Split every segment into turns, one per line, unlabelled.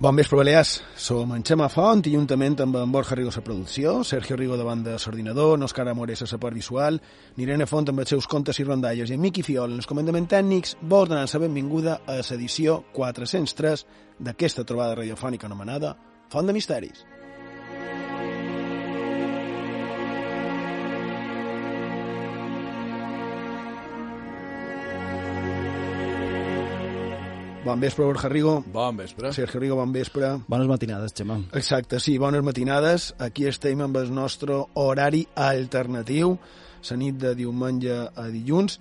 Bon vespre, Balears. Som en Xema Font i juntament amb en Borja Rigo la producció, Sergio Rigo davant de l'ordinador, Òscar Amores a la part visual, Irene Font amb els seus contes i rondalles i en Miqui Fiol en els comandaments tècnics, vos donant la benvinguda a l'edició 403 d'aquesta trobada radiofònica anomenada Font de Misteris. Bon vespre, Borja Rigo.
Bon vespre.
Sergio Rigo, bon vespre.
Bones matinades, Xema.
Exacte, sí, bones matinades. Aquí estem amb el nostre horari alternatiu, la nit de diumenge a dilluns.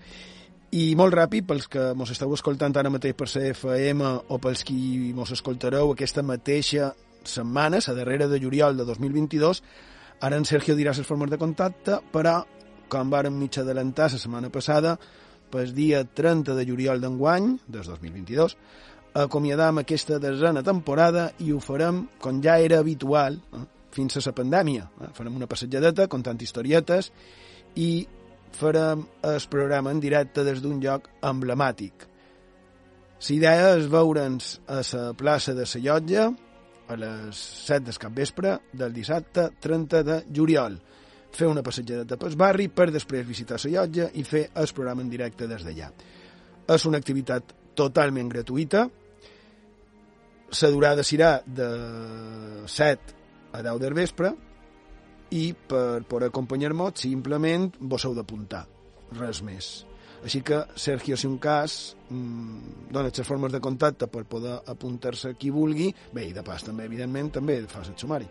I molt ràpid, pels que mos esteu escoltant ara mateix per ser FM o pels qui mos escoltareu aquesta mateixa setmana, la darrera de juliol de 2022, ara en Sergio dirà les formes de contacte, però, com vàrem mig adelantar la setmana passada, pel dia 30 de juliol d'enguany, des 2022, acomiadam aquesta desena temporada i ho farem, com ja era habitual, eh, fins a la pandèmia. Eh? Farem una passejadeta contant historietes i farem el programa en directe des d'un lloc emblemàtic. La idea és veure'ns a la plaça de la a les 7 del capvespre del dissabte 30 de juliol fer una passejadeta pel barri per després visitar la llotja i fer el programa en directe des d'allà. És una activitat totalment gratuïta, la durada serà de 7 a 10 del vespre i per, per acompanyar-nos simplement vos heu d'apuntar, res més. Així que, Sergio, si un cas, mmm, dona les formes de contacte per poder apuntar-se qui vulgui, bé, i de pas també, evidentment, també fas el sumari.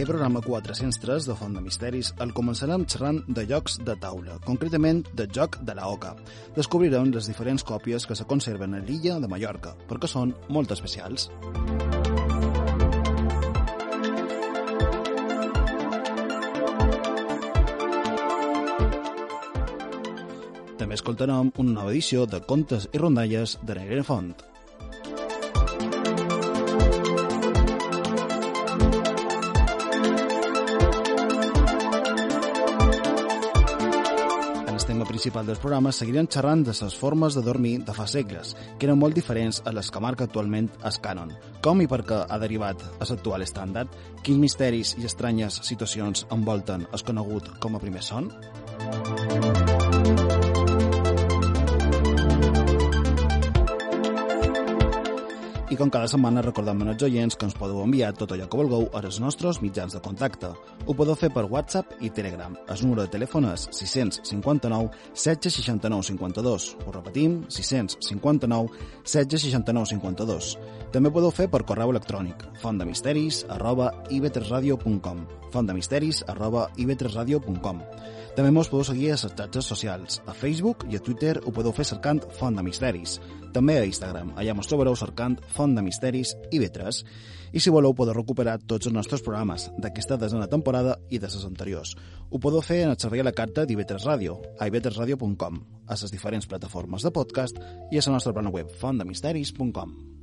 Aquest programa 403 de Font de Misteris el començarem xerrant de llocs de taula, concretament del joc de la Oca. Descobrirem les diferents còpies que se conserven a l'illa de Mallorca, perquè són molt especials. També escoltarem una nova edició de Contes i Rondalles de Negre Font. Principal dels programes seguirien xerrant de les formes de dormir de fa segles, que eren molt diferents a les que marca actualment el cànon. Com i per què ha derivat a l'actual estàndard? Quins misteris i estranyes situacions envolten el conegut com a primer son? I com cada setmana recordem als oients que ens podeu enviar tot allò que vulgueu a els nostres mitjans de contacte. Ho podeu fer per WhatsApp i Telegram. El número de telèfon és 659 769 52. Ho repetim, 659 769 52. També podeu fer per correu electrònic fontdemisteris arroba ib3radio.com fontdemisteris arroba ib3radio.com també mos podeu seguir a les xarxes socials. A Facebook i a Twitter ho podeu fer cercant Font de Misteris. També a Instagram. Allà mos trobareu cercant Font de Misteris i Vetres. I si voleu podeu recuperar tots els nostres programes d'aquesta desena temporada i de les anteriors. Ho podeu fer en el servei a la carta d'Ivetres Ràdio, a ivetresradio.com, a les diferents plataformes de podcast i a la nostra plana web fontdemisteris.com.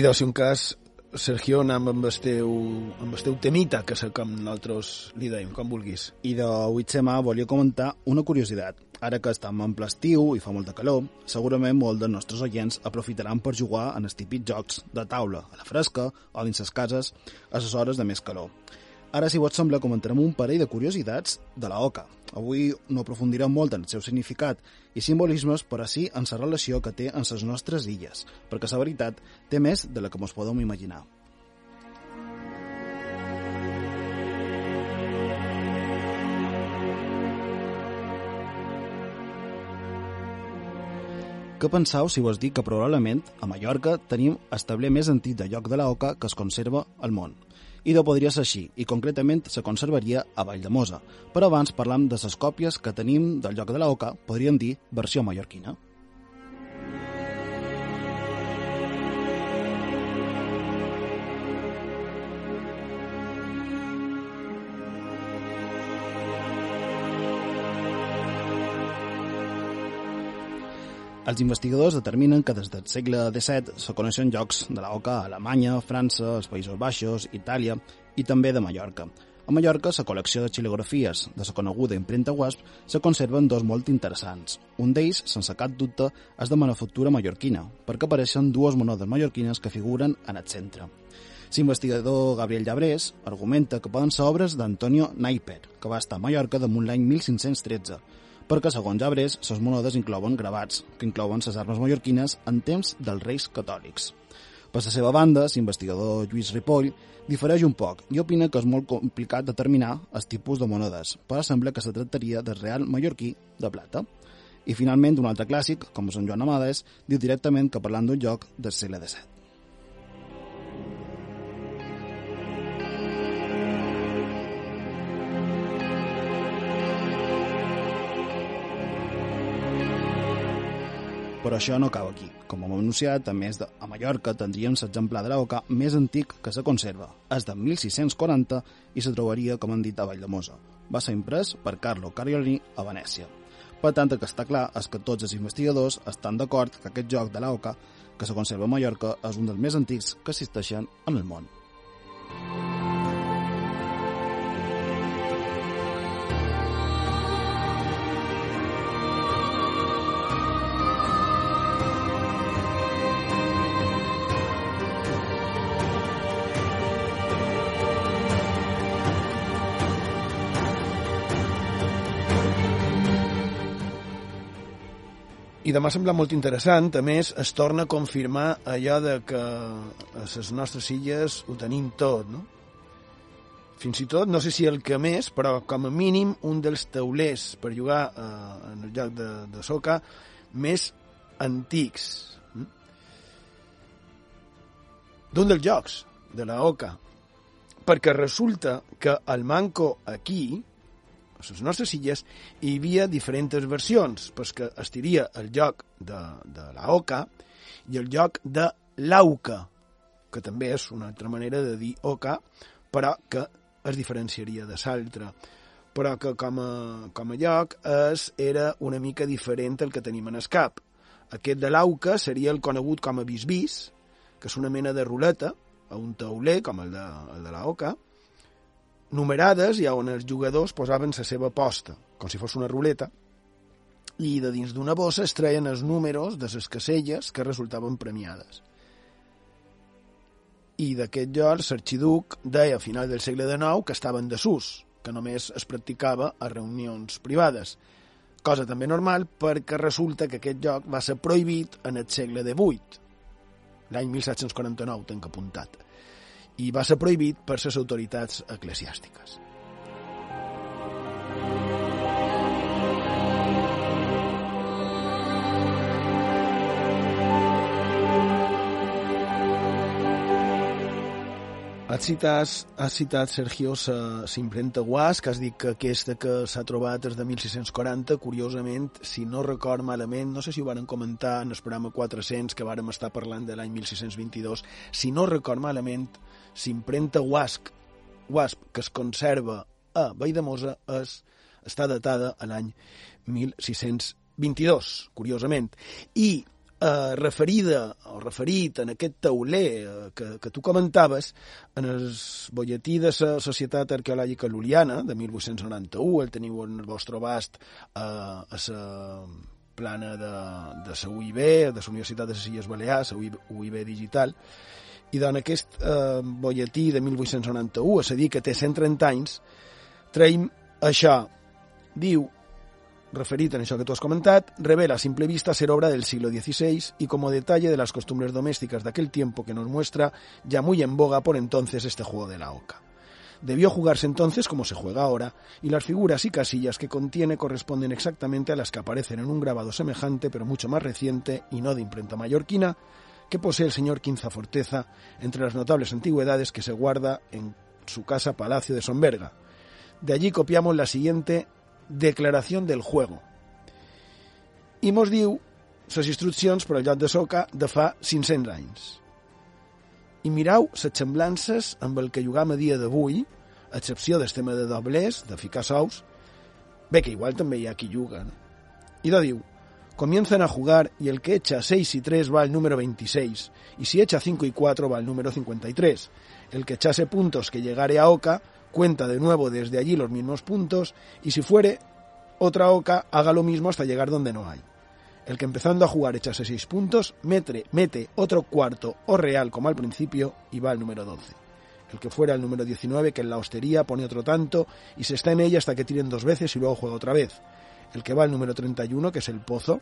I de si un cas, Sergio, anem amb el teu, amb el teu temita, que sé com nosaltres li deim, com vulguis.
I d'avui tema volia comentar una curiositat. Ara que estem en ple estiu i fa molta calor, segurament molts dels nostres oients aprofitaran per jugar en els típics jocs de taula, a la fresca o dins les cases, a les hores de més calor. Ara, si vos sembla, comentarem un parell de curiositats de la oca. Avui no aprofundirem molt en el seu significat i simbolismes, però sí en la relació que té en les nostres illes, perquè la veritat té més de la que ens podem imaginar. Què penseu si vos dic que probablement a Mallorca tenim establer més antic de lloc de l'oca que es conserva al món? I de podria ser així, i concretament se conservaria a Vall de Mosa. Però abans parlam de les còpies que tenim del lloc de l'Oca, podríem dir versió mallorquina. Els investigadors determinen que des del segle XVII se coneixen llocs de l'Oca a Alemanya, França, els Països Baixos, Itàlia i també de Mallorca. A Mallorca, la col·lecció de xilografies de la coneguda impremta Wasp se conserven dos molt interessants. Un d'ells, sense cap dubte, és de manufactura mallorquina, perquè apareixen dues monedes mallorquines que figuren en el centre. L'investigador Gabriel Llabrés argumenta que poden ser obres d'Antonio Naiper, que va estar a Mallorca damunt l'any 1513, perquè, segons Jabres, les monedes inclouen gravats, que inclouen les armes mallorquines en temps dels reis catòlics. Per la seva banda, l'investigador Lluís Ripoll difereix un poc i opina que és molt complicat determinar els tipus de monedes, però sembla que se tractaria del real mallorquí de plata. I finalment, un altre clàssic, com Sant Joan Amades, diu directament que parlant d'un lloc del segle XVII. Però això no acaba aquí. Com hem anunciat, a més de a Mallorca tindríem l'exemplar de l'Oca més antic que se conserva. És de 1640 i se trobaria, com han dit, a Valldemosa. Va ser imprès per Carlo Cariolini a Venècia. Per tant, el que està clar és que tots els investigadors estan d'acord que aquest joc de l'Oca que se conserva a Mallorca és un dels més antics que existeixen en el món.
I demà sembla molt interessant, a més, es torna a confirmar allò de que a les nostres illes ho tenim tot, no? Fins i tot, no sé si el que més, però com a mínim un dels taulers per jugar eh, en el lloc de, de soca més antics. Hm? D'un dels jocs de la Oca. Perquè resulta que el manco aquí, a les nostres illes hi havia diferents versions, perquè es diria el lloc de, de la oca i el lloc de l'auca, que també és una altra manera de dir oca, però que es diferenciaria de l'altra però que com a, com a lloc és, era una mica diferent el que tenim en el cap. Aquest de l'auca seria el conegut com a bisbis, que és una mena de ruleta, a un tauler, com el de, el de la oca, numerades i on els jugadors posaven la seva aposta, com si fos una ruleta, i de dins d'una bossa es treien els números de les caselles que resultaven premiades. I d'aquest lloc, l'arxiduc deia a final del segle XIX que estaven en desús, que només es practicava a reunions privades, cosa també normal perquè resulta que aquest lloc va ser prohibit en el segle XVIII, l'any 1749, tenc apuntat, i va ser prohibit per les autoritats eclesiàstiques. Has citat, has citat Sergio, s'imprenta Guas, que has dit que aquesta que s'ha trobat és de 1640, curiosament, si no record malament, no sé si ho varen comentar en el programa 400, que vàrem estar parlant de l'any 1622, si no record malament, s'imprenta Guasc, Guasp, que es conserva a Valldemosa, és, està datada a l'any 1622, curiosament. I eh, referida o referit en aquest tauler eh, que, que tu comentaves en el bolletí de la Societat Arqueològica Luliana de 1891, el teniu en el vostre abast eh, a la plana de, de la UIB, de la Universitat de les Illes Balears, la UIB digital, i en aquest eh, bolletí de 1891, és a dir, que té 130 anys, traiem això. Diu, referit en això que tú has comentat, revela a simple vista ser obra del siglo XVI y como detalle de las costumbres domésticas de aquel tiempo que nos muestra ya muy en boga por entonces este juego de la oca. Debió jugarse entonces como se juega ahora, y las figuras y casillas que contiene corresponden exactamente a las que aparecen en un grabado semejante, pero mucho más reciente y no de imprenta mallorquina, que posee el señor Quinza Forteza entre las notables antigüedades que se guarda en su casa Palacio de Sonberga. De allí copiamos la siguiente declaració del juego. I mos diu les instruccions per al lloc de soca de fa 500 anys. I mirau les semblances amb el que jugam a dia d'avui, excepció del de doblers, de ficar sous, bé que igual també hi ha qui juga? I de diu, comienzan a jugar y el que echa 6 y 3 va al número 26, y si echa 5 y 4 va al número 53. El que echase puntos que llegare a Oca cuenta de nuevo desde allí los mismos puntos y si fuere otra oca, haga lo mismo hasta llegar donde no hay. El que empezando a jugar echase seis puntos, mete, mete otro cuarto o real como al principio y va al número 12. El que fuera el número 19, que en la hostería pone otro tanto y se está en ella hasta que tiren dos veces y luego juega otra vez. El que va al número 31, que es el pozo,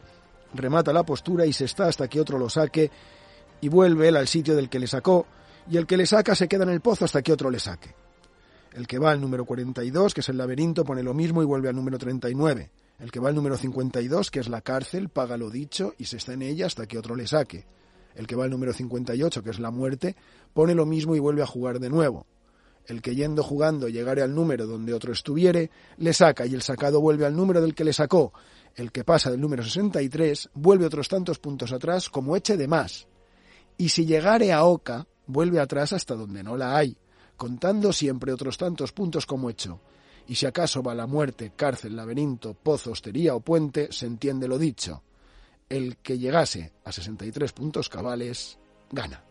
remata la postura y se está hasta que otro lo saque y vuelve él al sitio del que le sacó y el que le saca se queda en el pozo hasta que otro le saque. El que va al número 42, que es el laberinto, pone lo mismo y vuelve al número 39. El que va al número 52, que es la cárcel, paga lo dicho y se está en ella hasta que otro le saque. El que va al número 58, que es la muerte, pone lo mismo y vuelve a jugar de nuevo. El que yendo jugando llegare al número donde otro estuviere, le saca y el sacado vuelve al número del que le sacó. El que pasa del número 63 vuelve otros tantos puntos atrás como eche de más. Y si llegare a Oca, vuelve atrás hasta donde no la hay contando siempre otros tantos puntos como hecho. Y si acaso va la muerte, cárcel, laberinto, pozo, hostería o puente, se entiende lo dicho. El que llegase a 63 puntos cabales, gana.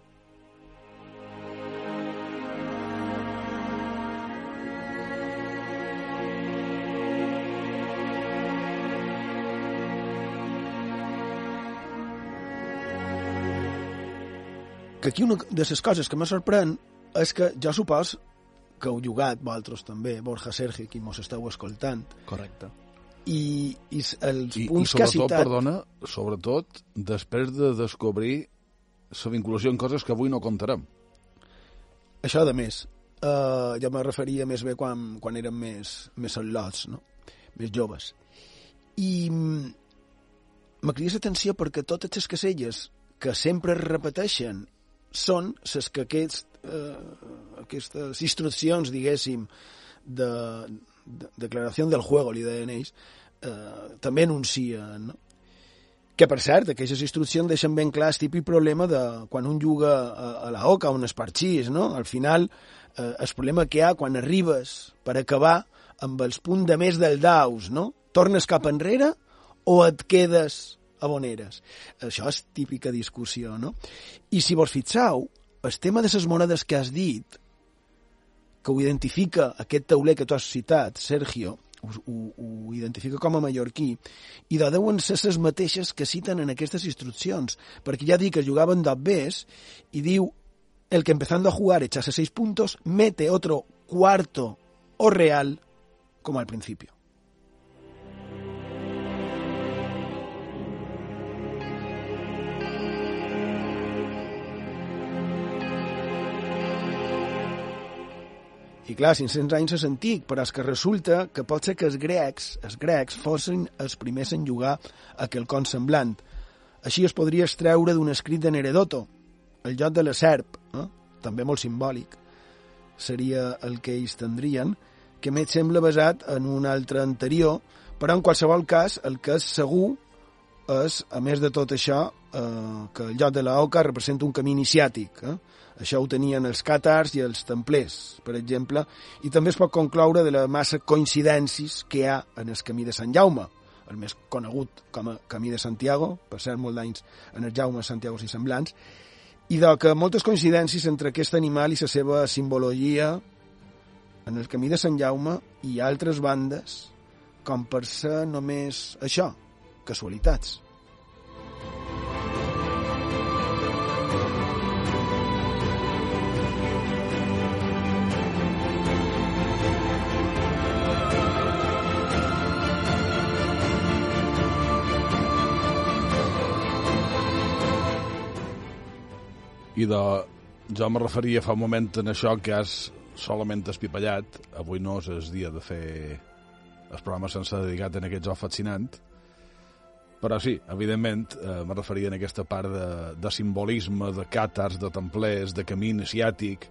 Que aquí una de les coses que me sorprèn és que jo supos que heu jugat, vosaltres també, Borja Sergi, qui mos esteu escoltant.
Correcte.
I, i els
I,
punts
i
que ha
sobretot,
citat...
perdona, sobretot després de descobrir la vinculació en coses que avui no contarem.
Això de més. Uh, jo me referia més bé quan, quan érem més, més al·lots, no? més joves. I mm, me l'atenció perquè totes les caselles que sempre es repeteixen són les que aquest, eh, aquestes instruccions, diguéssim, de, de declaració del juego, li deien ells, eh, també anuncien, no? Que, per cert, aquestes instruccions deixen ben clar el típic problema de quan un juga a, a la oca, on es parxís, no? Al final, eh, el problema que hi ha quan arribes per acabar amb els punts de més del daus, no? Tornes cap enrere o et quedes a Boneres. Això és típica discussió, no? I si vos fixau, el tema de les monedes que has dit, que ho identifica, aquest tauler que tu has citat, Sergio, ho, ho, ho identifica com a mallorquí, i de deuen ser les mateixes que citen en aquestes instruccions, perquè ja dic que jugaven d'obvés, i diu, el que empezando a jugar echase seis puntos, mete otro cuarto o real como al principio. I clar, 500 anys és antic, però és que resulta que pot ser que els grecs, els grecs fossin els primers en jugar a quelcom semblant. Així es podria extreure d'un escrit de Neredoto, el joc de la serp, eh? també molt simbòlic, seria el que ells tindrien, que més sembla basat en un altre anterior, però en qualsevol cas el que és segur és, a més de tot això, eh, que el lloc de l'Oca representa un camí iniciàtic. Eh? Això ho tenien els càtars i els templers, per exemple, i també es pot concloure de la massa coincidències que hi ha en el camí de Sant Jaume, el més conegut com a Camí de Santiago, per cert, molt d'anys en el Jaume Santiago i semblants, i de que moltes coincidències entre aquest animal i la seva simbologia en el camí de Sant Jaume i altres bandes, com per ser només això, casualitats.
I de... jo me referia fa un moment en això que has solament espipallat. Avui no és el dia de fer el programa sense dedicat en aquest joc fascinant. Però sí, evidentment, eh, me referia en aquesta part de, de simbolisme, de càtars, de templers, de camí iniciàtic,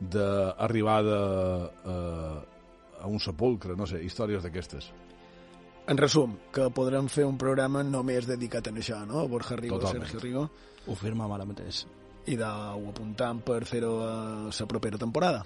d'arribada eh, a un sepulcre, no sé, històries d'aquestes.
En resum, que podrem fer un programa només dedicat a això, no? Borja Rigo,
Totalment.
Sergio Rigo,
Ho firmem ara mateix.
I de, ho per fer-ho a la propera temporada.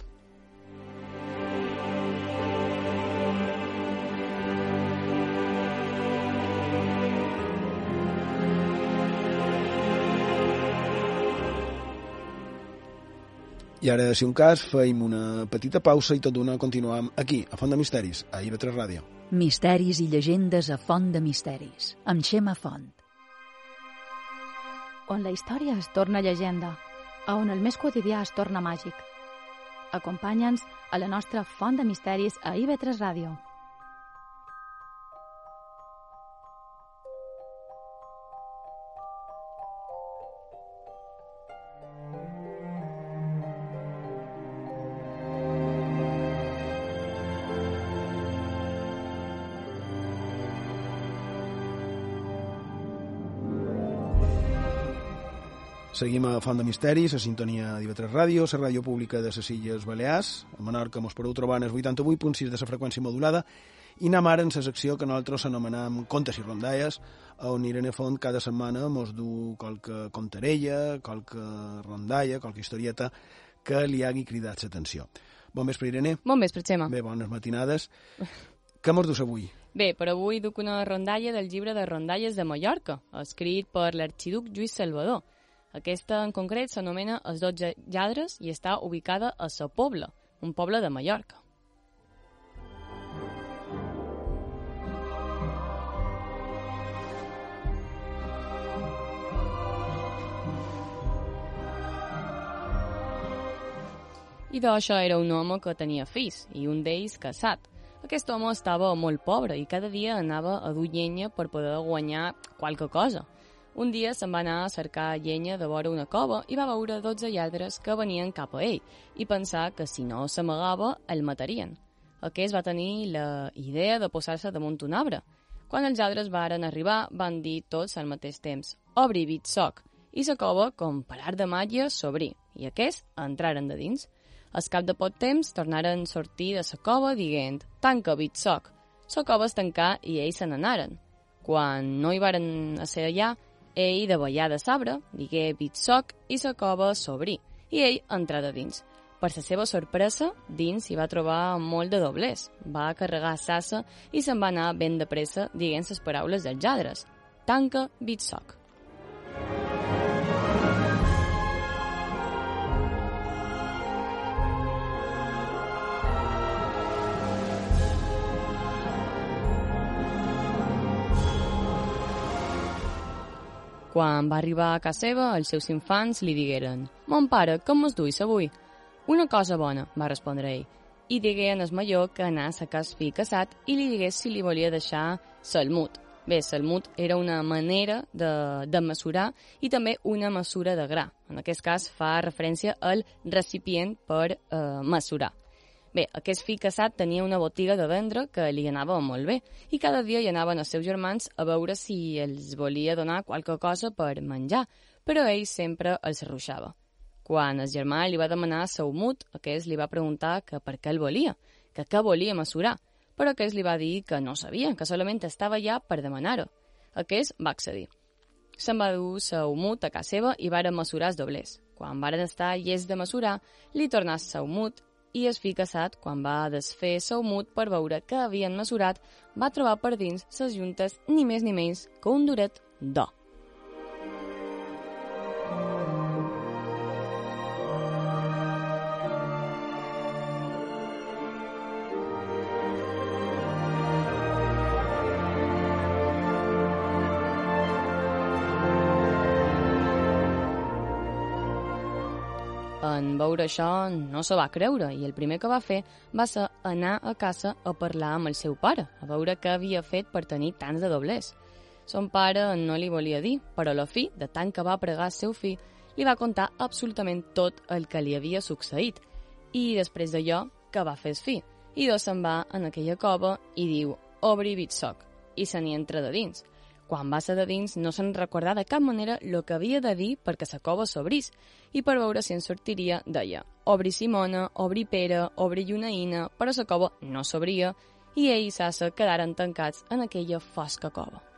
I ara, si un cas, feim una petita pausa i tot d'una continuam aquí, a Font de Misteris, a IB3 Ràdio.
Misteris i llegendes a Font de Misteris, amb Xema Font.
On la història es torna llegenda, a on el més quotidià es torna màgic. Acompanya'ns a la nostra font de misteris a IB3 Ràdio.
Seguim a Font de Misteris, a sintonia d'IV3 Ràdio, la ràdio pública de les Illes Balears. A Menorca mos podeu trobar en el 88.6 de la freqüència modulada i anem ara en la secció que nosaltres anomenem Contes i Rondalles, on Irene Font cada setmana mos du qualque contarella, qualque rondalla, qualque historieta que li hagi cridat l'atenció. Bon vespre, Irene.
Bon vespre, Xema.
Bé, bones matinades. Què mos dus avui?
Bé, per avui duc una rondalla del llibre de rondalles de Mallorca, escrit per l'arxiduc Lluís Salvador. Aquesta, en concret, s'anomena Els dotze lladres i està ubicada a Sa Pobla, un poble de Mallorca. I d'això era un home que tenia fills, i un d'ells casat. Aquest home estava molt pobre i cada dia anava a dur llenya per poder guanyar qualque cosa. Un dia se'n va anar a cercar llenya de vora una cova i va veure 12 lladres que venien cap a ell i pensar que si no s'amagava el matarien. Aquest va tenir la idea de posar-se damunt un arbre. Quan els lladres varen arribar, van dir tots al mateix temps «Obri, bit soc!» i la cova, com per art de màgia, s'obrí i aquests entraren de dins. Al cap de poc temps tornaren a sortir de la cova dient «Tanca, bit soc!» La cova es tancà i ells se n'anaren. Quan no hi varen a ser allà, ell, de ballar de sabre, digué bitsoc i la cova s'obrí, i ell entrà de dins. Per la seva sorpresa, dins hi va trobar molt de doblers. Va carregar sassa i se'n va anar ben de pressa dient les paraules dels lladres. Tanca bitsoc. Quan va arribar a casa seva, els seus infants li digueren «Mon pare, com mos duis avui?» «Una cosa bona», va respondre ell, i digué en el major que anàs a cas fill casat i li digués si li volia deixar salmut. Bé, salmut era una manera de, de mesurar i també una mesura de gra. En aquest cas fa referència al recipient per eh, mesurar. Bé, aquest fill casat tenia una botiga de vendre que li anava molt bé i cada dia hi anaven els seus germans a veure si els volia donar qualque cosa per menjar, però ell sempre els arruixava. Quan el germà li va demanar saumut, aquest li va preguntar que per què el volia, que què volia mesurar, però aquest li va dir que no sabia, que solament estava allà per demanar-ho. Aquest va accedir. Se'n va dur saumut a casa seva i varen mesurar els doblers. Quan varen estar llest de mesurar, li tornà saumut i es fill casat, quan va desfer saumut per veure que havien mesurat, va trobar per dins ses juntes ni més ni menys que un duret d'or. En veure això no se va creure i el primer que va fer va ser anar a casa a parlar amb el seu pare, a veure què havia fet per tenir tants de doblers. Son pare no li volia dir, però la fi, de tant que va pregar el seu fill, li va contar absolutament tot el que li havia succeït. I després d'allò, que va fer el? I dos se'n va en aquella cova i diu, obri bitsoc, i se n'hi entra de dins. Quan va ser de dins no se'n recordà de cap manera el que havia de dir perquè la cova s'obrís i per veure si en sortiria deia «Obri Simona, obri Pere, obri Llunaïna», però la cova no s'obria i ell i Sassa quedaren tancats en aquella fosca cova.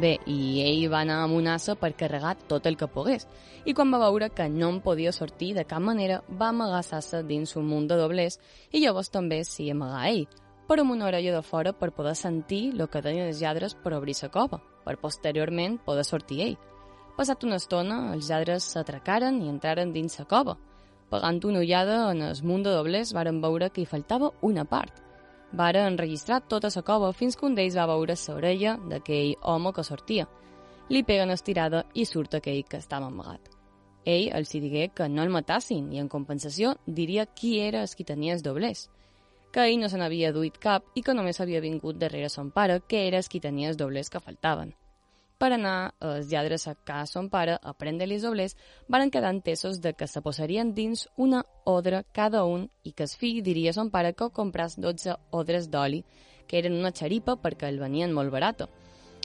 Bé, i ell va anar amb una assa per carregar tot el que pogués, i quan va veure que no en podia sortir de cap manera, va amagar l'assa dins un munt de doblers i llavors també s'hi amagà ell, però amb una orella de fora per poder sentir el que deien els lladres per obrir la cova, per posteriorment poder sortir ell. Passat una estona, els lladres s'atracaren i entraren dins la cova. Pagant una ullada en el munt de doblers, varen veure que hi faltava una part – Varen enregistrar tota la cova fins que un d'ells va veure l'orella d'aquell home que sortia. Li peguen estirada i surt aquell que estava amagat. Ell els digué que no el matassin i en compensació diria qui era el qui tenia els doblers, que ell no se n'havia duit cap i que només havia vingut darrere son pare, que era el qui tenia els doblers que faltaven per anar els lladres a casa son pare a prendre-li els doblers, varen quedar entesos de que se posarien dins una odra cada un i que el fill diria a son pare que compràs 12 odres d'oli, que eren una xaripa perquè el venien molt barato.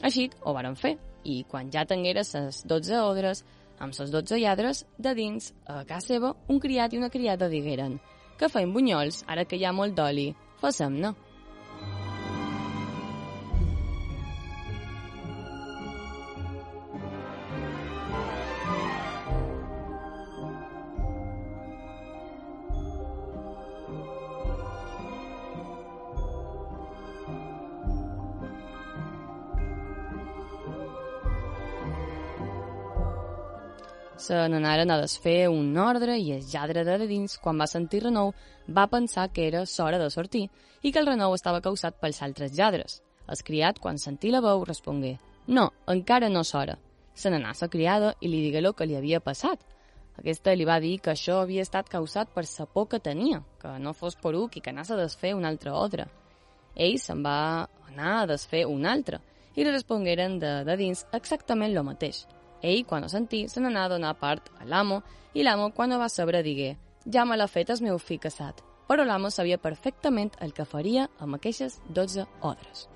Així ho varen fer, i quan ja tingueres les 12 odres, amb les 12 lladres, de dins, a casa seva, un criat i una criada digueren que feim bunyols, ara que hi ha molt d'oli, fassem-ne. Se n'anaren a desfer un ordre i el lladre de dins, quan va sentir renou, va pensar que era l'hora de sortir i que el renou estava causat pels altres lladres. El criat, quan sentí la veu, respongué «No, encara no és hora». Se n'anà la criada i li digué el que li havia passat. Aquesta li va dir que això havia estat causat per la por que tenia, que no fos poruc i que anàs a desfer un altre ordre. Ell se'n va anar a desfer un altre i li respongueren de, de dins exactament el mateix. Ell, quan ho sentí, se n'anà a donar part a l'amo, i l'amo, quan ho va saber, digué «Ja me l'ha fet el meu fill casat». Però l'amo sabia perfectament el que faria amb aquestes 12 odres.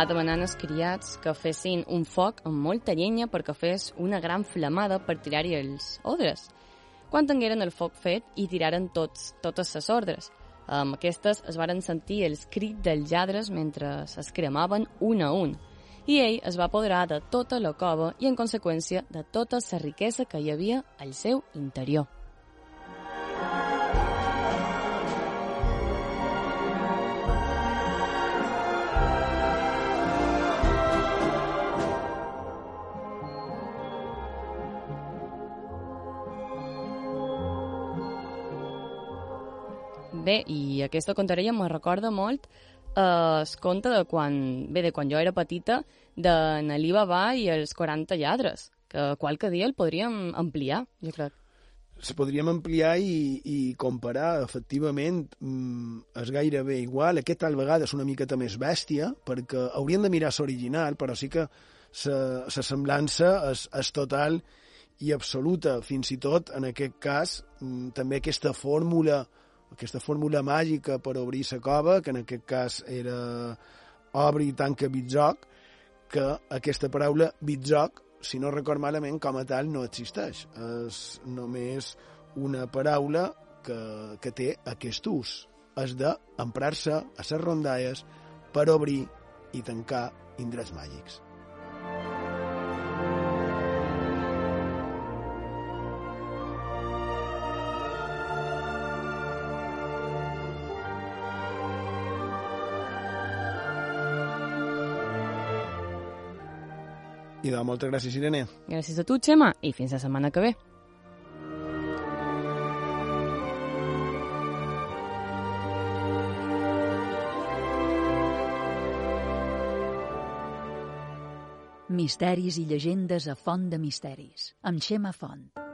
Va demanar als criats que fessin un foc amb molta llenya perquè fes una gran flamada per tirar-hi els odres. Quan tingueren el foc fet, hi tiraren tots, totes les ordres. Amb aquestes es varen sentir els crits dels lladres mentre es cremaven un a un. I ell es va apoderar de tota la cova i, en conseqüència, de tota la riquesa que hi havia al seu interior. Bé, i aquesta contarella me recorda molt eh, es conte de quan, bé, de quan jo era petita, de Nalí Babà i els 40 lladres, que qualque dia el podríem ampliar, jo crec.
Se podríem ampliar i, i comparar, efectivament, mm, és gairebé igual. Aquest tal vegada és una miqueta més bèstia, perquè hauríem de mirar l'original, però sí que la semblança és, és total i absoluta. Fins i tot, en aquest cas, mm, també aquesta fórmula aquesta fórmula màgica per obrir la cova, que en aquest cas era obri i tanca bitzoc, que aquesta paraula bitzoc, si no record malament, com a tal no existeix. És només una paraula que, que té aquest ús. És d'emprar-se a les rondalles per obrir i tancar indrets màgics. I de moltes gràcies, Irene.
Gràcies a tu, Xema, i fins la setmana que ve.
Misteris i llegendes a Font de Misteris, amb Xema Font.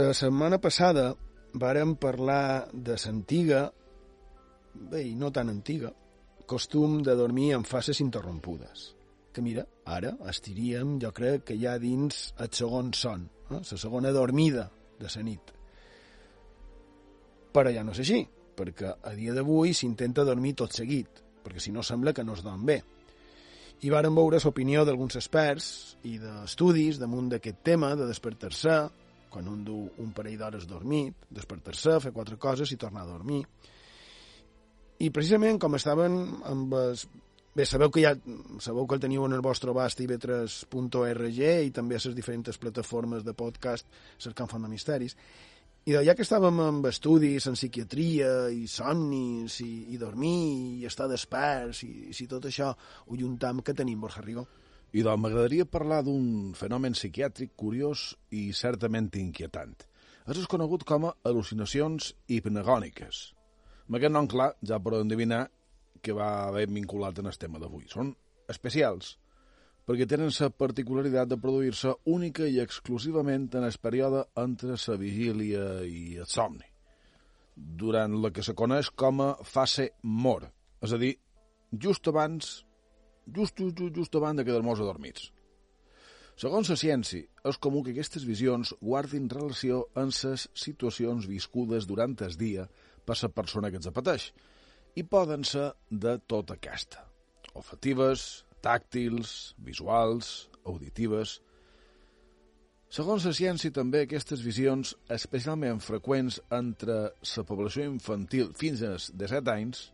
La setmana passada vàrem parlar de l'antiga, bé, no tan antiga, costum de dormir en fases interrompudes. Que mira, ara estiríem, jo crec que ja dins el segon son, eh? la segona dormida de la nit. Però ja no és així, perquè a dia d'avui s'intenta dormir tot seguit, perquè si no sembla que no es dorm bé. I varen veure l'opinió d'alguns experts i d'estudis damunt d'aquest tema de despertar-se, quan un du un parell d'hores dormit, despertar-se, fer quatre coses i tornar a dormir. I precisament com estaven amb els... Bé, sabeu que ja sabeu que el teniu en el vostre abast ib3.org i també a les diferents plataformes de podcast cercant font de misteris. I ja que estàvem amb estudis en psiquiatria i somnis i, i dormir i estar desperts i, i si tot això ho juntam, que tenim, Borja Rigó?
I doncs m'agradaria parlar d'un fenomen psiquiàtric curiós i certament inquietant. És conegut com a al·lucinacions hipnagòniques. Amb aquest nom clar ja podeu endevinar que va haver vinculat en el tema d'avui. Són especials, perquè tenen la particularitat de produir-se única i exclusivament en el període entre la vigília i el somni, durant la que se coneix com a fase mor, és a dir, just abans just, just, just, just abans de quedar-nos adormits. Segons la ciència, és comú que aquestes visions guardin relació amb les situacions viscudes durant el dia per la persona que els apeteix, i poden ser de tota aquesta. Olfatives, tàctils, visuals, auditives... Segons la ciència, també aquestes visions, especialment freqüents entre la població infantil fins als 17 anys,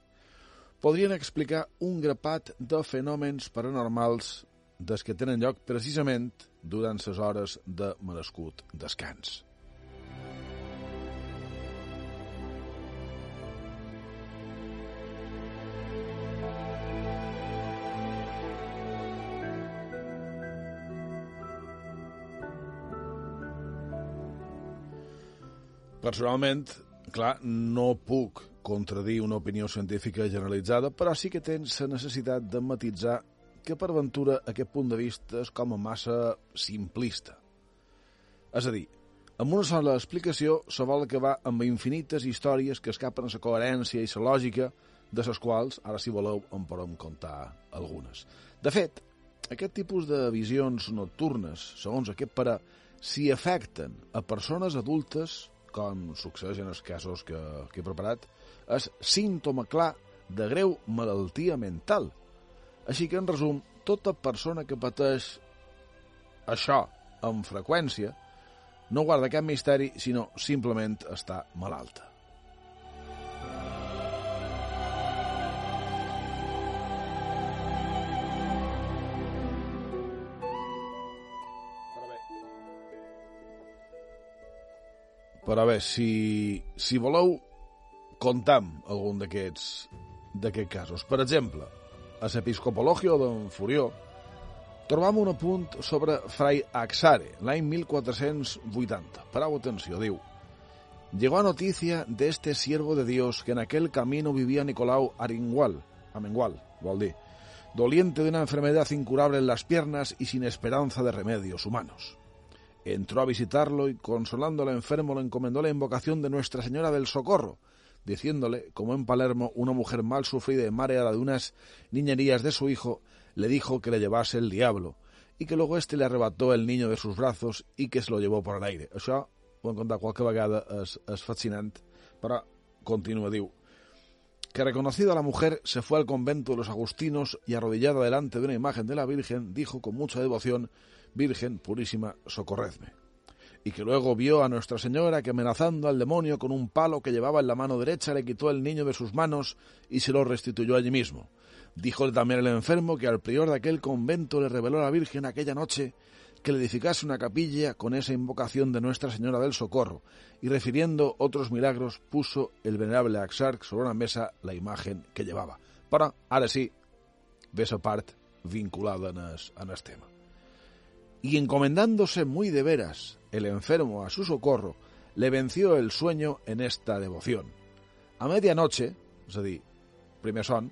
podrien explicar un grapat de fenòmens paranormals des que tenen lloc precisament durant les hores de merescut descans. Personalment, clar, no puc contradir una opinió científica generalitzada, però sí que tens la necessitat de matitzar que per ventura aquest punt de vista és com a massa simplista. És a dir, amb una sola explicació se vol acabar amb infinites històries que escapen a la coherència i la lògica, de les quals, ara si voleu, en podem contar algunes. De fet, aquest tipus de visions nocturnes, segons aquest pare, si afecten a persones adultes, com succeeix en els casos que, que he preparat, és símptoma clar de greu malaltia mental. Així que, en resum, tota persona que pateix això amb freqüència no guarda cap misteri, sinó simplement està malalta. Però bé, si, si voleu, contam algun d'aquests d'aquests casos. Per exemple, a l'Episcopologio d'en Furió trobam un apunt sobre Fray Axare, l'any 1480. Parau atenció, diu Llegó a noticia de este siervo de Dios que en aquel camino vivía Nicolau Aringual, Amengual, vol dir, doliente de una enfermedad incurable en las piernas y sin esperanza de remedios humanos. Entró a visitarlo y consolando al enfermo le encomendó la invocación de Nuestra Señora del Socorro, diciéndole, como en Palermo una mujer mal sufrida y mareada de unas niñerías de su hijo, le dijo que le llevase el diablo, y que luego éste le arrebató el niño de sus brazos y que se lo llevó por el aire. Això ho hem contat qualque vegada, és, és fascinant, però diu, que reconocida la mujer se fue al convento de los agustinos y arrodillada delante de una imagen de la Virgen dijo con mucha devoción Virgen purísima, socorredme. Y que luego vio a Nuestra Señora que amenazando al demonio con un palo que llevaba en la mano derecha le quitó el niño de sus manos y se lo restituyó allí mismo. Díjole también el enfermo que al prior de aquel convento le reveló a la Virgen aquella noche que le edificase una capilla con esa invocación de Nuestra Señora del Socorro, y refiriendo otros milagros puso el venerable Axarc sobre una mesa la imagen que llevaba. Però, ara sí, ve esa part vinculada en el tema. Y encomendándose muy de veras el enfermo a su socorro, le venció el sueño en esta devoción. A medianoche, es decir, primer son,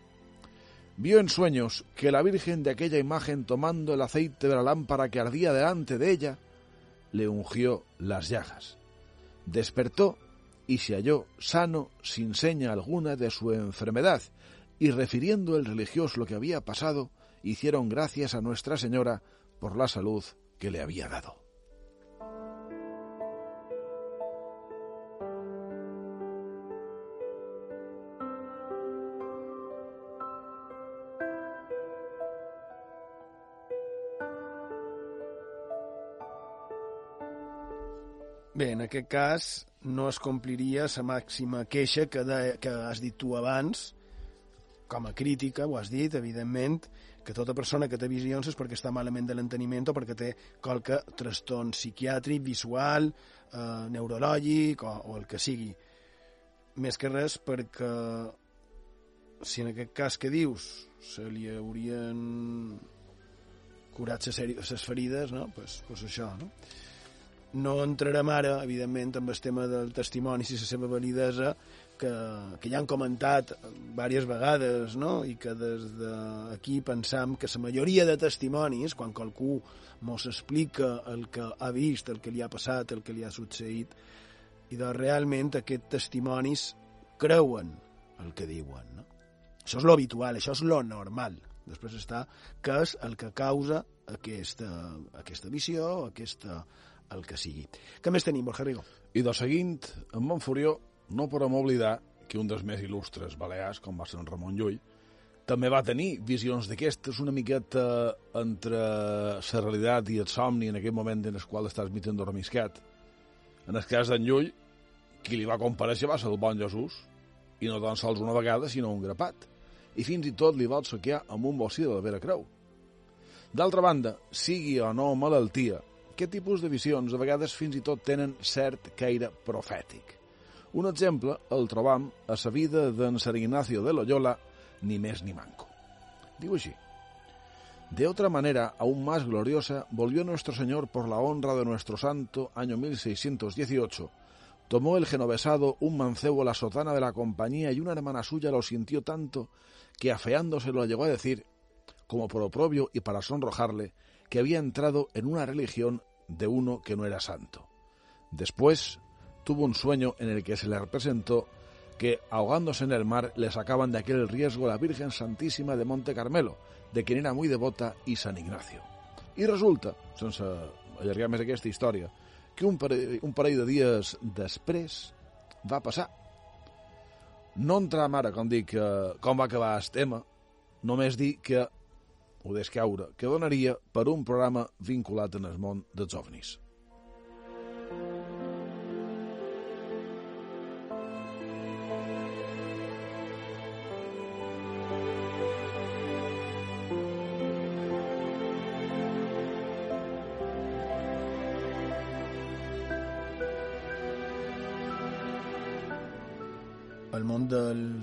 vio en sueños que la Virgen de aquella imagen tomando el aceite de la lámpara que ardía delante de ella, le ungió las llagas. Despertó y se halló sano sin seña alguna de su enfermedad, y refiriendo el religioso lo que había pasado, hicieron gracias a Nuestra Señora por la salud que le había dado.
Bé, en aquest cas no es compliria la màxima queixa que, de, que has dit tu abans, com a crítica, ho has dit, evidentment, que tota persona que té visions és perquè està malament de l'enteniment o perquè té qualque trastorn psiquiàtric, visual, eh, neurològic o, o el que sigui. Més que res perquè si en aquest cas que dius se li haurien curat les ferides, no? pues, pues això, no? No entrarem ara, evidentment, amb el tema del testimoni i la seva validesa, que, que ja han comentat diverses vegades, no? i que des d'aquí pensam que la majoria de testimonis, quan qualcú mos explica el que ha vist, el que li ha passat, el que li ha succeït, i doncs realment aquests testimonis creuen el que diuen. No? Això és lo habitual, això és lo normal. Després està què és el que causa aquesta, aquesta visió, aquesta, el que sigui. Què més tenim, Borja Rigo?
I de seguint, en Montfurió, no podem oblidar que un dels més il·lustres balears, com va ser en Ramon Llull, també va tenir visions d'aquestes una miqueta entre la realitat i el somni en aquell moment en el qual estàs mitjant dormiscat. En el cas d'en Llull, qui li va compareixer va ser el bon Jesús, i no tan sols una vegada, sinó un grapat. I fins i tot li va obsequiar amb un bocí de la Vera Creu. D'altra banda, sigui o no malaltia, aquest tipus de visions a vegades fins i tot tenen cert caire profètic. Un exemple el trobam a la vida d'en San Ignacio de Loyola, ni més ni manco. Diu així. De otra manera, aún más gloriosa, volvió nuestro Señor por la honra de nuestro santo, año 1618. Tomó el genovesado un mancebo la sotana de la compañía y una hermana suya lo sintió tanto que afeándose lo llegó a decir, como por oprobio y para sonrojarle, que había entrado en una religión de uno que no era santo. Después tuvo un sueño en el que se le representó que, ahogándose en el mar, le sacaban de aquel riesgo la Virgen Santísima de Monte Carmelo, de quien era muy devota, y San Ignacio. I resulta, sense allargar més aquesta història, que un parell, un parell de dies després va passar. No entram ara, com dic, eh, com va acabar el tema, només dir que, ho descaure, que donaria per un programa vinculat en el món dels ovnis.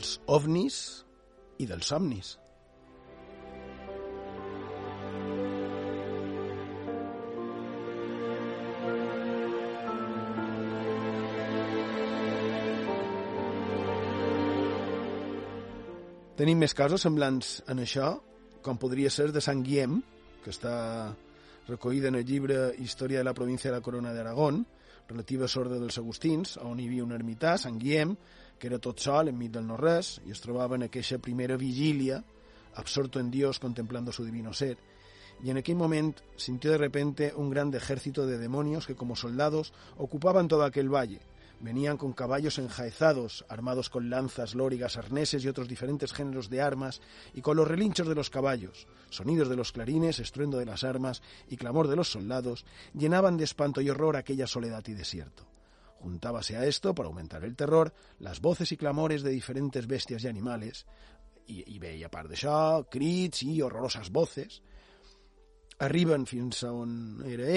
Dels ovnis i dels somnis. Tenim més casos semblants en això, com podria ser de Sant Guillem, que està recollida en el llibre Història de la província de la Corona d'Aragón, relativa a Sorda dels Agustins, on hi havia un ermità, Sant Guillem, que era tot sol, enmig del no-res, en aquella primera vigília, absorto en Dios, contemplando su divino ser. Y en aquel momento sintió de repente un gran ejército de demonios que como soldados ocupaban todo aquel valle. Venían con caballos enjaezados, armados con lanzas, lórigas, arneses y otros diferentes géneros de armas, y con los relinchos de los caballos, sonidos de los clarines, estruendo de las armas y clamor de los soldados, llenaban de espanto y horror aquella soledad y desierto. Juntábase a esto, para aumentar el terror, las voces y clamores de diferentes bestias y animales, i, i bé, i a part d'això, crits i horroroses voces, arriben fins a on era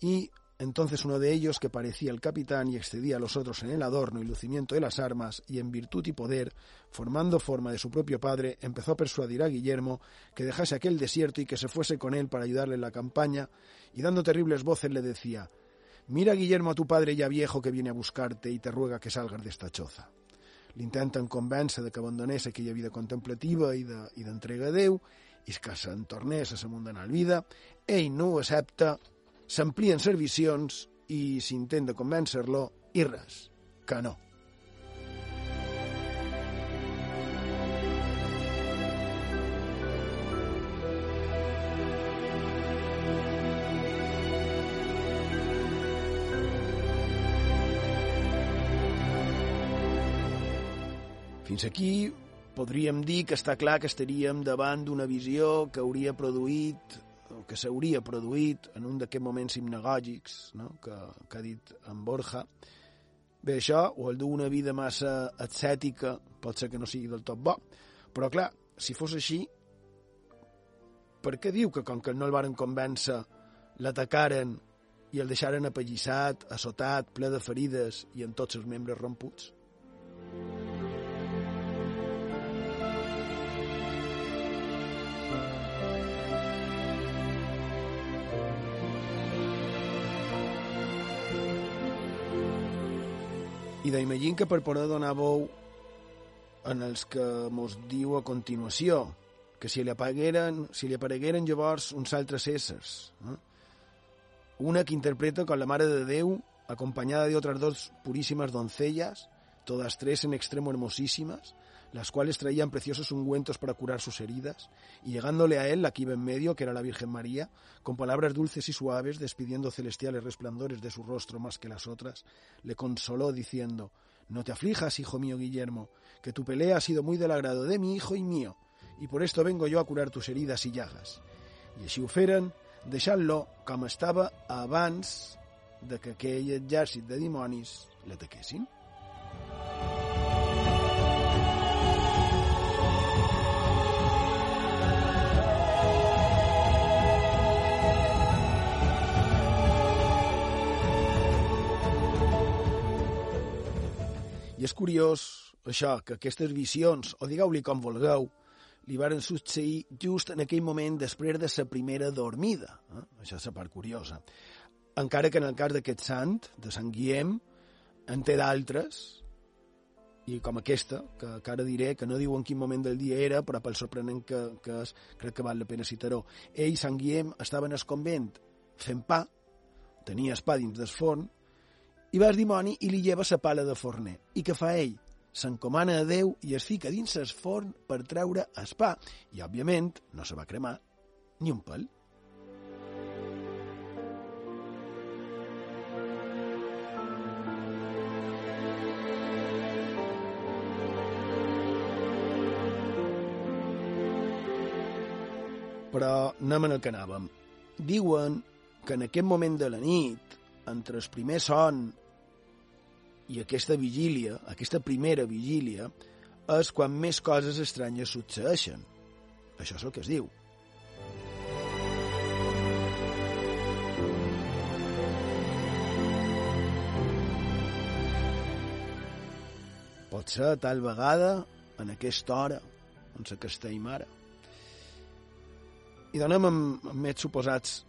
y entonces uno de ellos, que parecía el capitán y excedía a los otros en el adorno y lucimiento de las armas, y en virtud y poder, formando forma de su propio padre, empezó a persuadir a Guillermo que dejase aquel desierto y que se fuese con él para ayudarle en la campaña, y dando terribles voces le decía, Mira, Guillermo, a tu padre ya viejo que viene a buscarte y te ruega que salgas de esta choza. L'intenten convèncer de que abandonés aquella vida contemplativa i d'entrega de, i a Déu i que se'n tornés a la mundana vida. Ell no ho accepta, s'amplien servicions i s'intenta convèncer-lo i res, que no. Fins aquí podríem dir que està clar que estaríem davant d'una visió que hauria produït o que s'hauria produït en un d'aquests moments hipnagògics no? que, que ha dit en Borja. Bé, això, o el d'una vida massa ascètica, pot ser que no sigui del tot bo, però clar, si fos així, per què diu que com que no el varen convèncer l'atacaren i el deixaren apallissat, assotat, ple de ferides i amb tots els membres romputs? I d'imagina que per poder donar veu en els que mos diu a continuació, que si li aparegueren, si li aparegueren llavors uns altres éssers. Eh? Una que interpreta con la Mare de Déu, acompañada de otras dos purísimas doncellas, todas tres en extremo hermosísimas, las cuales traían preciosos ungüentos para curar sus heridas, y llegándole a él, la que iba en medio, que era la Virgen María, con palabras dulces y suaves, despidiendo celestiales resplandores de su rostro más que las otras, le consoló diciendo, No te aflijas, hijo mío Guillermo, que tu pelea ha sido muy del agrado de mi hijo y mío, y por esto vengo yo a curar tus heridas y llagas. I així ho feren, deixant-lo de que aquell de dimonis l'ataquessin. És curiós, això, que aquestes visions, o digueu-li com vulgueu, li varen succeir just en aquell moment després de la primera dormida. Eh? Això és la part curiosa. Encara que en el cas d'aquest sant, de Sant Guillem, en té d'altres, i com aquesta, que, que ara diré, que no diu en quin moment del dia era, però pel sorprenent que, que és, crec que val la pena citar-ho. Ell, Sant Guillem, estava en el convent fent pa, tenia pa dins del forn, i va al dimoni i li lleva sa pala de forner. I què fa ell? S'encomana a Déu i es fica dins el forn per treure el pa. I, òbviament, no se va cremar ni un pèl. Però anem en el que anàvem. Diuen que en aquest moment de la nit, entre el primer son i aquesta vigília, aquesta primera vigília, és quan més coses estranyes succeeixen. Això és el que es diu. Pot ser tal vegada en aquesta hora on que estem ara. I donem amb, amb més suposats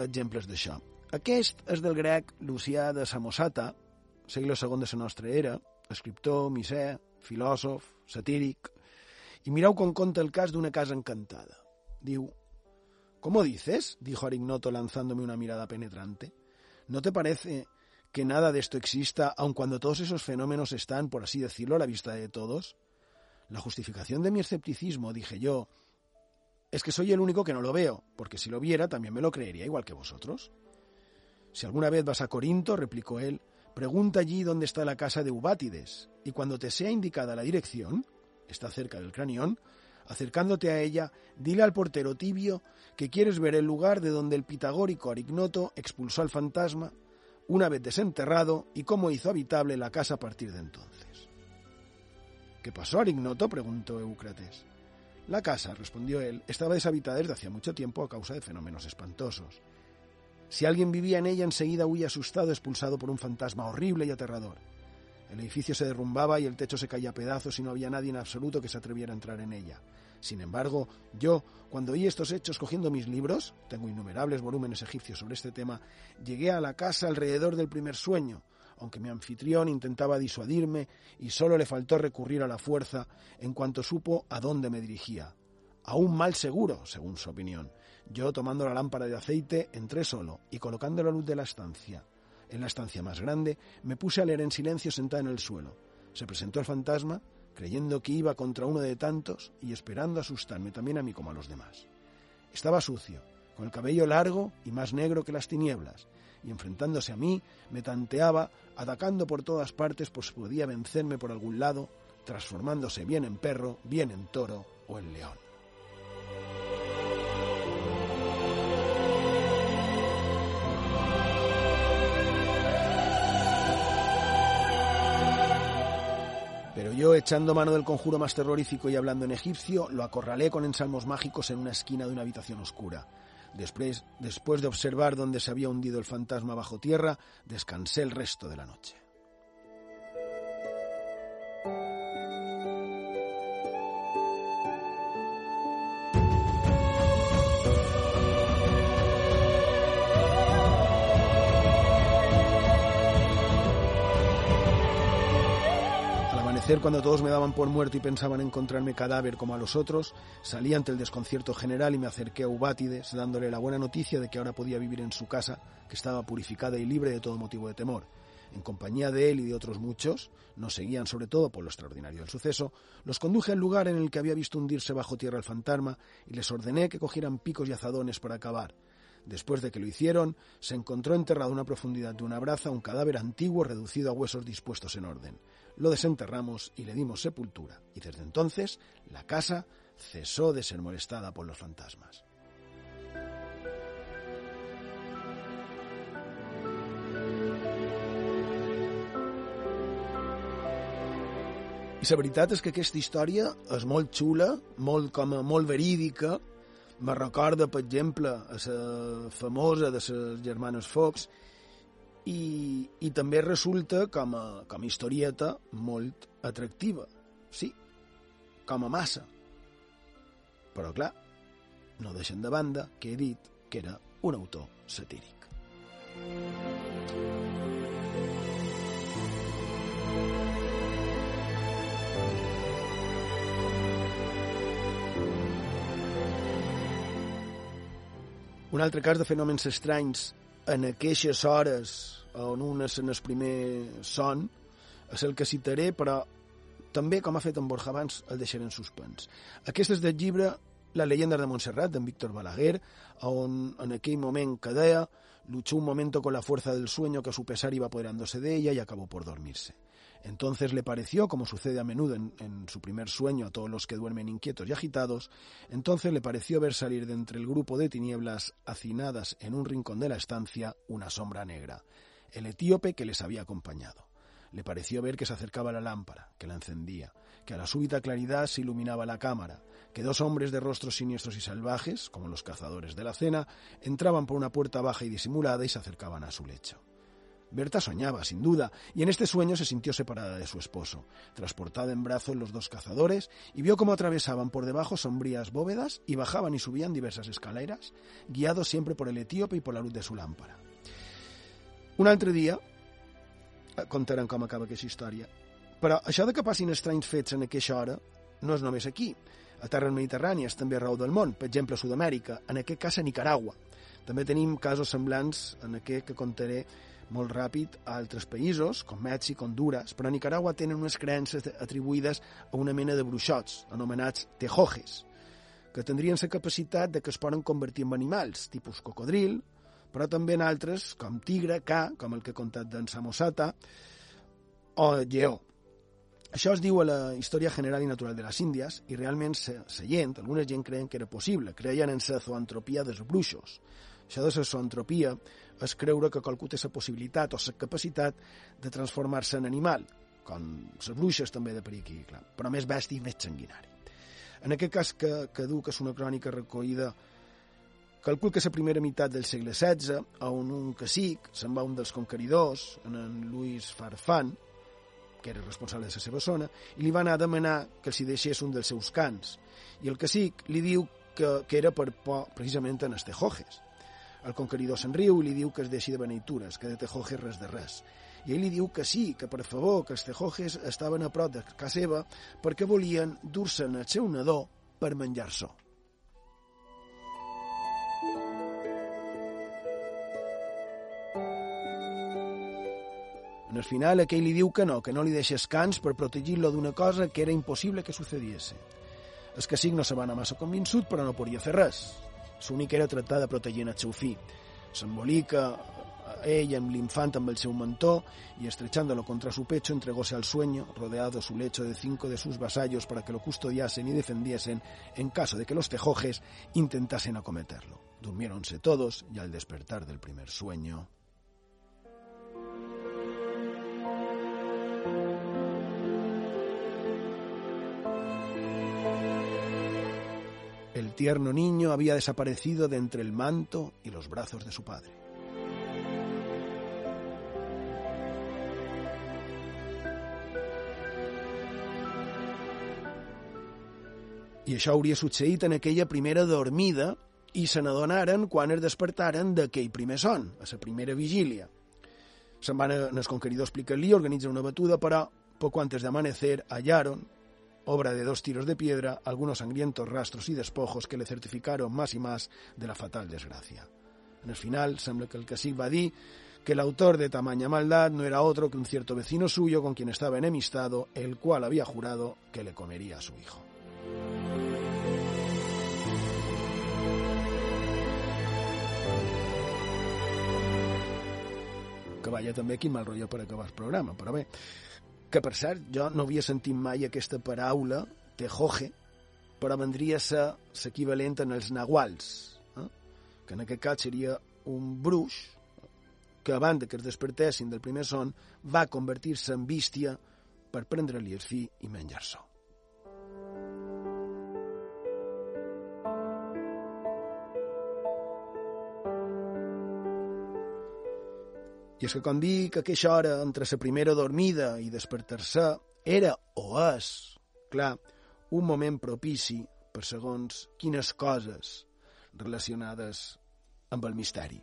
exemples d'això. Aquest és del grec Lucià de Samosata, segle II de la nostra era, escriptor, satíric, i mireu com conta el cas d'una casa encantada. Diu, ¿Cómo dices? dijo Arignoto lanzándome una mirada penetrante. ¿No te parece que nada de esto exista, aun cuando todos esos fenómenos están, por así decirlo, a la vista de todos? La justificación de mi escepticismo, dije yo, es que soy el único que no lo veo, porque si lo viera también me lo creería igual que vosotros. Si alguna vez vas a Corinto, replicó él, pregunta allí dónde está la casa de Ubátides, y cuando te sea indicada la dirección, está cerca del cranión, acercándote a ella, dile al portero tibio que quieres ver el lugar de donde el pitagórico Arignoto expulsó al fantasma una vez desenterrado y cómo hizo habitable la casa a partir de entonces. ¿Qué pasó, Arignoto? preguntó Eucrates. La casa, respondió él, estaba deshabitada desde hacía mucho tiempo a causa de fenómenos espantosos. Si alguien vivía en ella, enseguida huía asustado, expulsado por un fantasma horrible y aterrador. El edificio se derrumbaba y el techo se caía a pedazos y no había nadie en absoluto que se atreviera a entrar en ella. Sin embargo, yo, cuando oí estos hechos cogiendo mis libros, tengo innumerables volúmenes egipcios sobre este tema, llegué a la casa alrededor del primer sueño, aunque mi anfitrión intentaba disuadirme y solo le faltó recurrir a la fuerza en cuanto supo a dónde me dirigía. A un mal seguro, según su opinión. Yo, tomando la lámpara de aceite, entré solo y colocando la luz de la estancia en la estancia más grande, me puse a leer en silencio sentada en el suelo. Se presentó el fantasma, creyendo que iba contra uno de tantos y esperando asustarme también a mí como a los demás. Estaba sucio, con el cabello largo y más negro que las tinieblas, y enfrentándose a mí, me tanteaba, atacando por todas partes por si podía vencerme por algún lado, transformándose bien en perro, bien en toro o en león. Yo, echando mano del conjuro más terrorífico y hablando en egipcio, lo acorralé con ensalmos mágicos en una esquina de una habitación oscura. Después, después de observar dónde se había hundido el fantasma bajo tierra, descansé el resto de la noche. Cuando todos me daban por muerto y pensaban encontrarme cadáver como a los otros, salí ante el desconcierto general y me acerqué a Ubátides, dándole la buena noticia de que ahora podía vivir en su casa, que estaba purificada y libre de todo motivo de temor. En compañía de él y de otros muchos, nos seguían sobre todo por lo extraordinario del suceso, los conduje al lugar en el que había visto hundirse bajo tierra el fantasma y les ordené que cogieran picos y azadones para acabar. Después de que lo hicieron, se encontró enterrado a una profundidad de una braza un cadáver antiguo reducido a huesos dispuestos en orden lo desenterramos y le dimos sepultura, y desde entonces la casa cesó de ser molestada por los fantasmas. I la veritat és que aquesta història és molt xula, molt, com a, molt verídica. Me recorda, per exemple, a la famosa de les germanes Fox, i, i també resulta com a, com a historieta molt atractiva. Sí, com a massa. Però, clar, no deixen de banda que he dit que era un autor satíric. Un altre cas de fenòmens estranys en aquestes hores on un és en el primer son, és el que citaré, però també, com ha fet en Borja abans, el deixaré en suspens. Aquest és del llibre La leyenda de Montserrat, d'en Víctor Balaguer, on en aquell moment que deia luchó un momento con la fuerza del sueño que a su pesar iba apoderándose de ella y acabó por dormirse. Entonces le pareció, como sucede a menudo en, su primer sueño a todos los que duermen inquietos y agitados, entonces le pareció ver salir de entre el grupo de tinieblas hacinadas en un rincón de la estancia una sombra negra, el etíope que les había acompañado. Le pareció ver que se acercaba la lámpara, que la encendía, que a la súbita claridad se iluminaba la cámara, que dos hombres de rostros siniestros y salvajes, como los cazadores de la cena, entraban por una puerta baja y disimulada y se acercaban a su lecho. Berta soñaba, sin duda, y en este sueño se sintió separada de su esposo, transportada en brazos los dos cazadores, y vio cómo atravesaban por debajo sombrías bóvedas y bajaban y subían diversas escaleras, guiados siempre por el etíope y por la luz de su lámpara. Un altre dia, contaran com acaba aquesta història, però això de que passin estranys fets en aquesta hora no és només aquí. A terres mediterrànies, també arreu del món, per exemple a Sud-amèrica, en aquest cas a Nicaragua. També tenim casos semblants en aquest que contaré molt ràpid a altres països, com Mèxic, Honduras, però a Nicaragua tenen unes creences atribuïdes a una mena de bruixots, anomenats tejojes, que tindrien la capacitat de que es poden convertir en animals, tipus cocodril, però també en altres, com tigre, ca, com el que he contat d'en Samosata, o lleó. Això es diu a la Història General i Natural de les Índies i realment se, se gent, alguna gent creien que era possible, creien en la zoantropia dels bruixos. Això de la zoantropia és creure que qualcú té la possibilitat o la capacitat de transformar-se en animal, com les bruixes també de per aquí, clar, però més bèstia i més sanguinari. En aquest cas que, que du que és una crònica recollida Calcul que la primera meitat del segle XVI, on un cacic se'n va un dels conqueridors, en, en Luis Farfán, que era responsable de la seva zona, i li va anar a demanar que els hi deixés un dels seus cants. I el cacic li diu que, que era per por precisament en els tejojes. El conqueridor se'n riu i li diu que es deixi de beneitures, que de tejojes res de res. I ell li diu que sí, que per favor, que els tejojes estaven a prop de casa seva perquè volien dur-se'n el seu nadó per menjar-s'ho. En el final, aquell li diu que no, que no li deixés cans per protegir-lo d'una cosa que era impossible que sucediese. El cacic no se va anar massa convençut, però no podia fer res. L'únic era tractar de protegir el seu fill. S'embolica ell amb l'infant amb el y estrechándolo contra su pecho entregóse al sueño, rodeado su lecho de cinco de sus vasallos para que lo custodiasen y defendiesen en caso de que los tejojes intentasen acometerlo. Durmiéronse todos y al despertar del primer sueño... El tierno niño había desaparecido de entre el manto y los brazos de su padre. I això hauria succeït en aquella primera dormida i se n'adonaren quan es despertaren d'aquell primer son, a primera vigília. Se'n van els conqueridors explicar-li, organitzen una batuda, però poco antes de amanecer hallaron obra de dos tiros de piedra, algunos sangrientos rastros y despojos que le certificaron más y más de la fatal desgracia. En el final, sembla que el va dir que el autor de tamaña maldad no era otro que un cierto vecino suyo con quien estaba enemistado, el cual había jurado que le comería a su hijo. Que vaya també quin mal acabar el programa, però bé, que per cert, jo no havia sentit mai aquesta paraula, tejoje, però vendria a ser l'equivalent en els nahuals, eh? que en aquest cas seria un bruix que abans que es despertessin del primer son va convertir-se en bístia per prendre-li el fill i menjar-se. És que quan dic que aquesta hora entre la primera dormida i despertar-se era o és, clar, un moment propici per segons quines coses relacionades amb el misteri.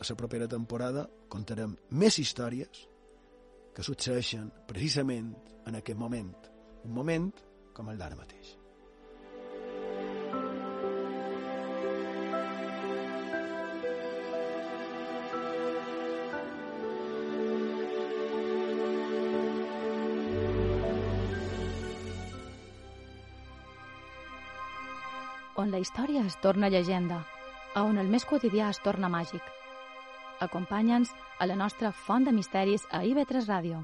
A la propera temporada contarem més històries que succeeixen precisament en aquest moment, un moment com el d'ara mateix.
La història es torna llegenda, a on el més quotidià es torna màgic. Acompanya'ns a la nostra font de misteris a IB3 Ràdio.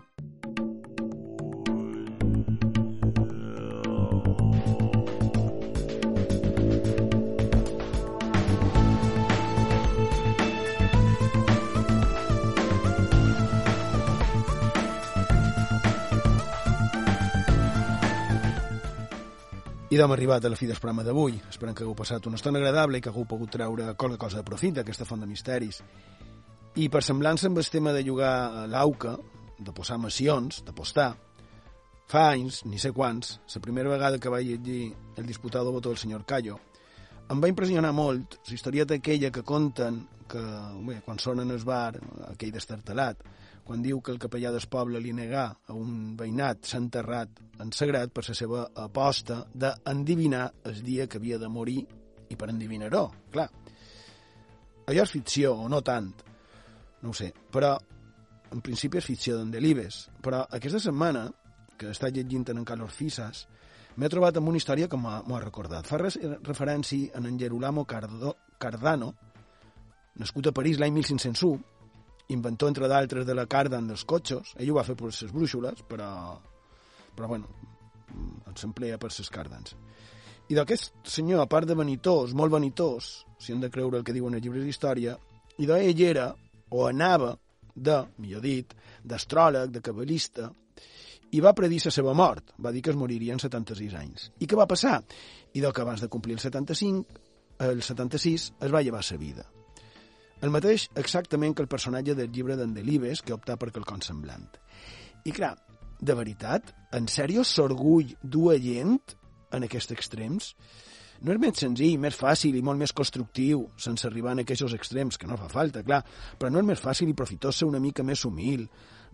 I d'hem arribat a la fi del programa d'avui. Esperem que hagueu passat una estona agradable i que hagueu pogut treure qualque cosa de profit d'aquesta font de misteris. I per semblança amb el tema de jugar a l'auca, de posar missions, d'apostar, fa anys, ni sé quants, la primera vegada que vaig llegir el disputado voto del senyor Callo, em va impressionar molt la historieta aquella que conten que bé, quan sonen el bar, aquell destartalat, quan diu que el capellà del poble li negà a un veïnat s'ha enterrat en sagrat per la seva aposta d'endivinar el dia que havia de morir i per endivinar-ho, clar. Allò és ficció, o no tant, no ho sé, però en principi és ficció d'en Delibes, però aquesta setmana, que estat llegint en Carlos Fisas, m'he trobat amb una història que m'ho ha recordat. Fa referència a en Gerolamo Cardo, Cardano, nascut a París l'any 1501, inventor, entre d'altres, de la cardan dels cotxos. Ell ho va fer per les brúixoles, però, però bueno, s'emplea per les cardans. I d'aquest senyor, a part de vanitós, molt vanitós, si hem de creure el que diuen els llibres d'història, i d'ell era, o anava, de, millor dit, d'astròleg, de cabalista, i va predir la seva mort. Va dir que es moriria en 76 anys. I què va passar? I que abans de complir el 75, el 76, es va llevar sa vida. El mateix exactament que el personatge del llibre d'en Delibes, que opta per quelcom semblant. I clar, de veritat, en sèrio s'orgull dur gent en aquests extrems? No és més senzill, més fàcil i molt més constructiu, sense arribar a aquests extrems, que no fa falta, clar, però no és més fàcil i profitós ser una mica més humil,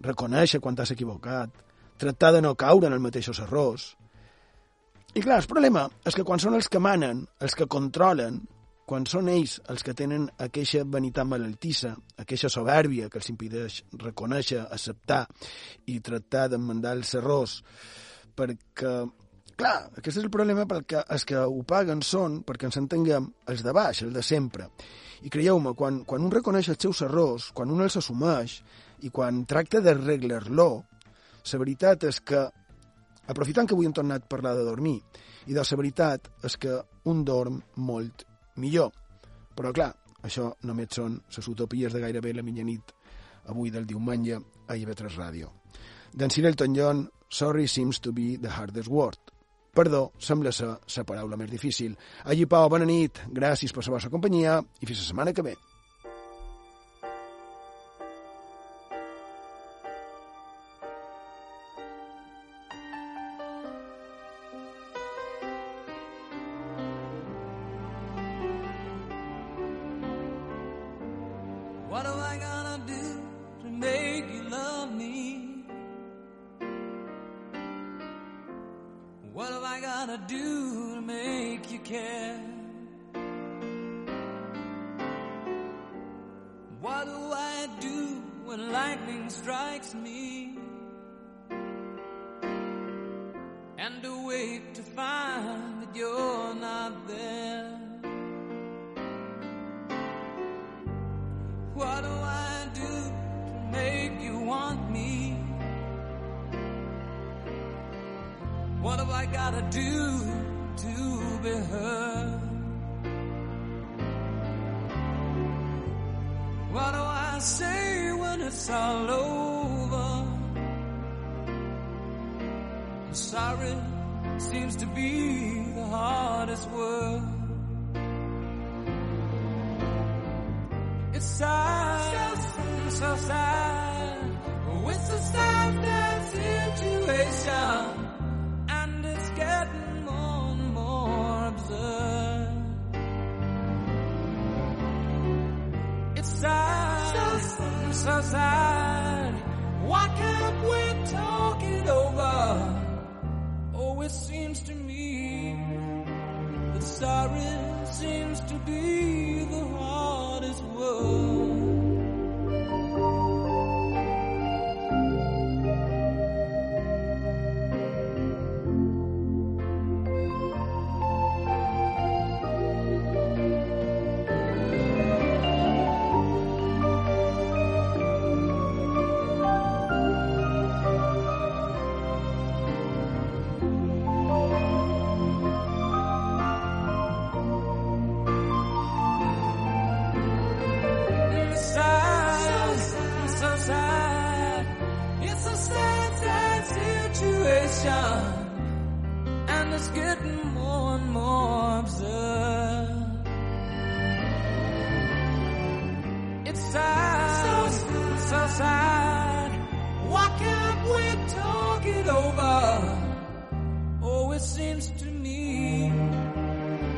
reconèixer quan t'has equivocat, tractar de no caure en els mateixos errors. I clar, el problema és que quan són els que manen, els que controlen, quan són ells els que tenen aquesta vanitat malaltissa, aquesta soberbia que els impedeix reconèixer, acceptar i tractar d'emmendar els errors, perquè, clar, aquest és el problema perquè els que ho paguen són, perquè ens entenguem, els de baix, els de sempre. I creieu-me, quan, quan un reconeix els seus errors, quan un els assumeix i quan tracta d'arreglar-lo, la veritat és que, aprofitant que avui hem tornat a parlar de dormir, i de la veritat és que un dorm molt millor. Però, clar, això només són les utopies de gairebé la mitjanit avui del diumenge a IB3 Ràdio. D'en Cyril Elton John, Sorry seems to be the hardest word. Perdó, sembla ser la paraula més difícil. Allí, Pau, bona nit, gràcies per la vostra companyia i fins la setmana que ve.
when lightning strikes me and awake to find that you're not there. What do I do to make you want me? What do I gotta do to be heard? What do I say? it's all over. I'm sorry seems to be the hardest word. It's sad, so sad, so sad. With the sad, sad situation. so. Why can't we talk it over? Oh, it seems to me that sorry seems to be the hardest word. Attention, and it's getting more and more absurd. It's sad, so, so sad. Why can't we talk it over? Oh, it seems to me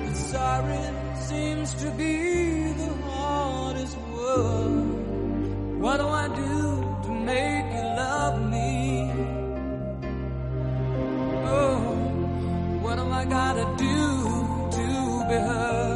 that sorry seems to be the hardest word. What do I do to make to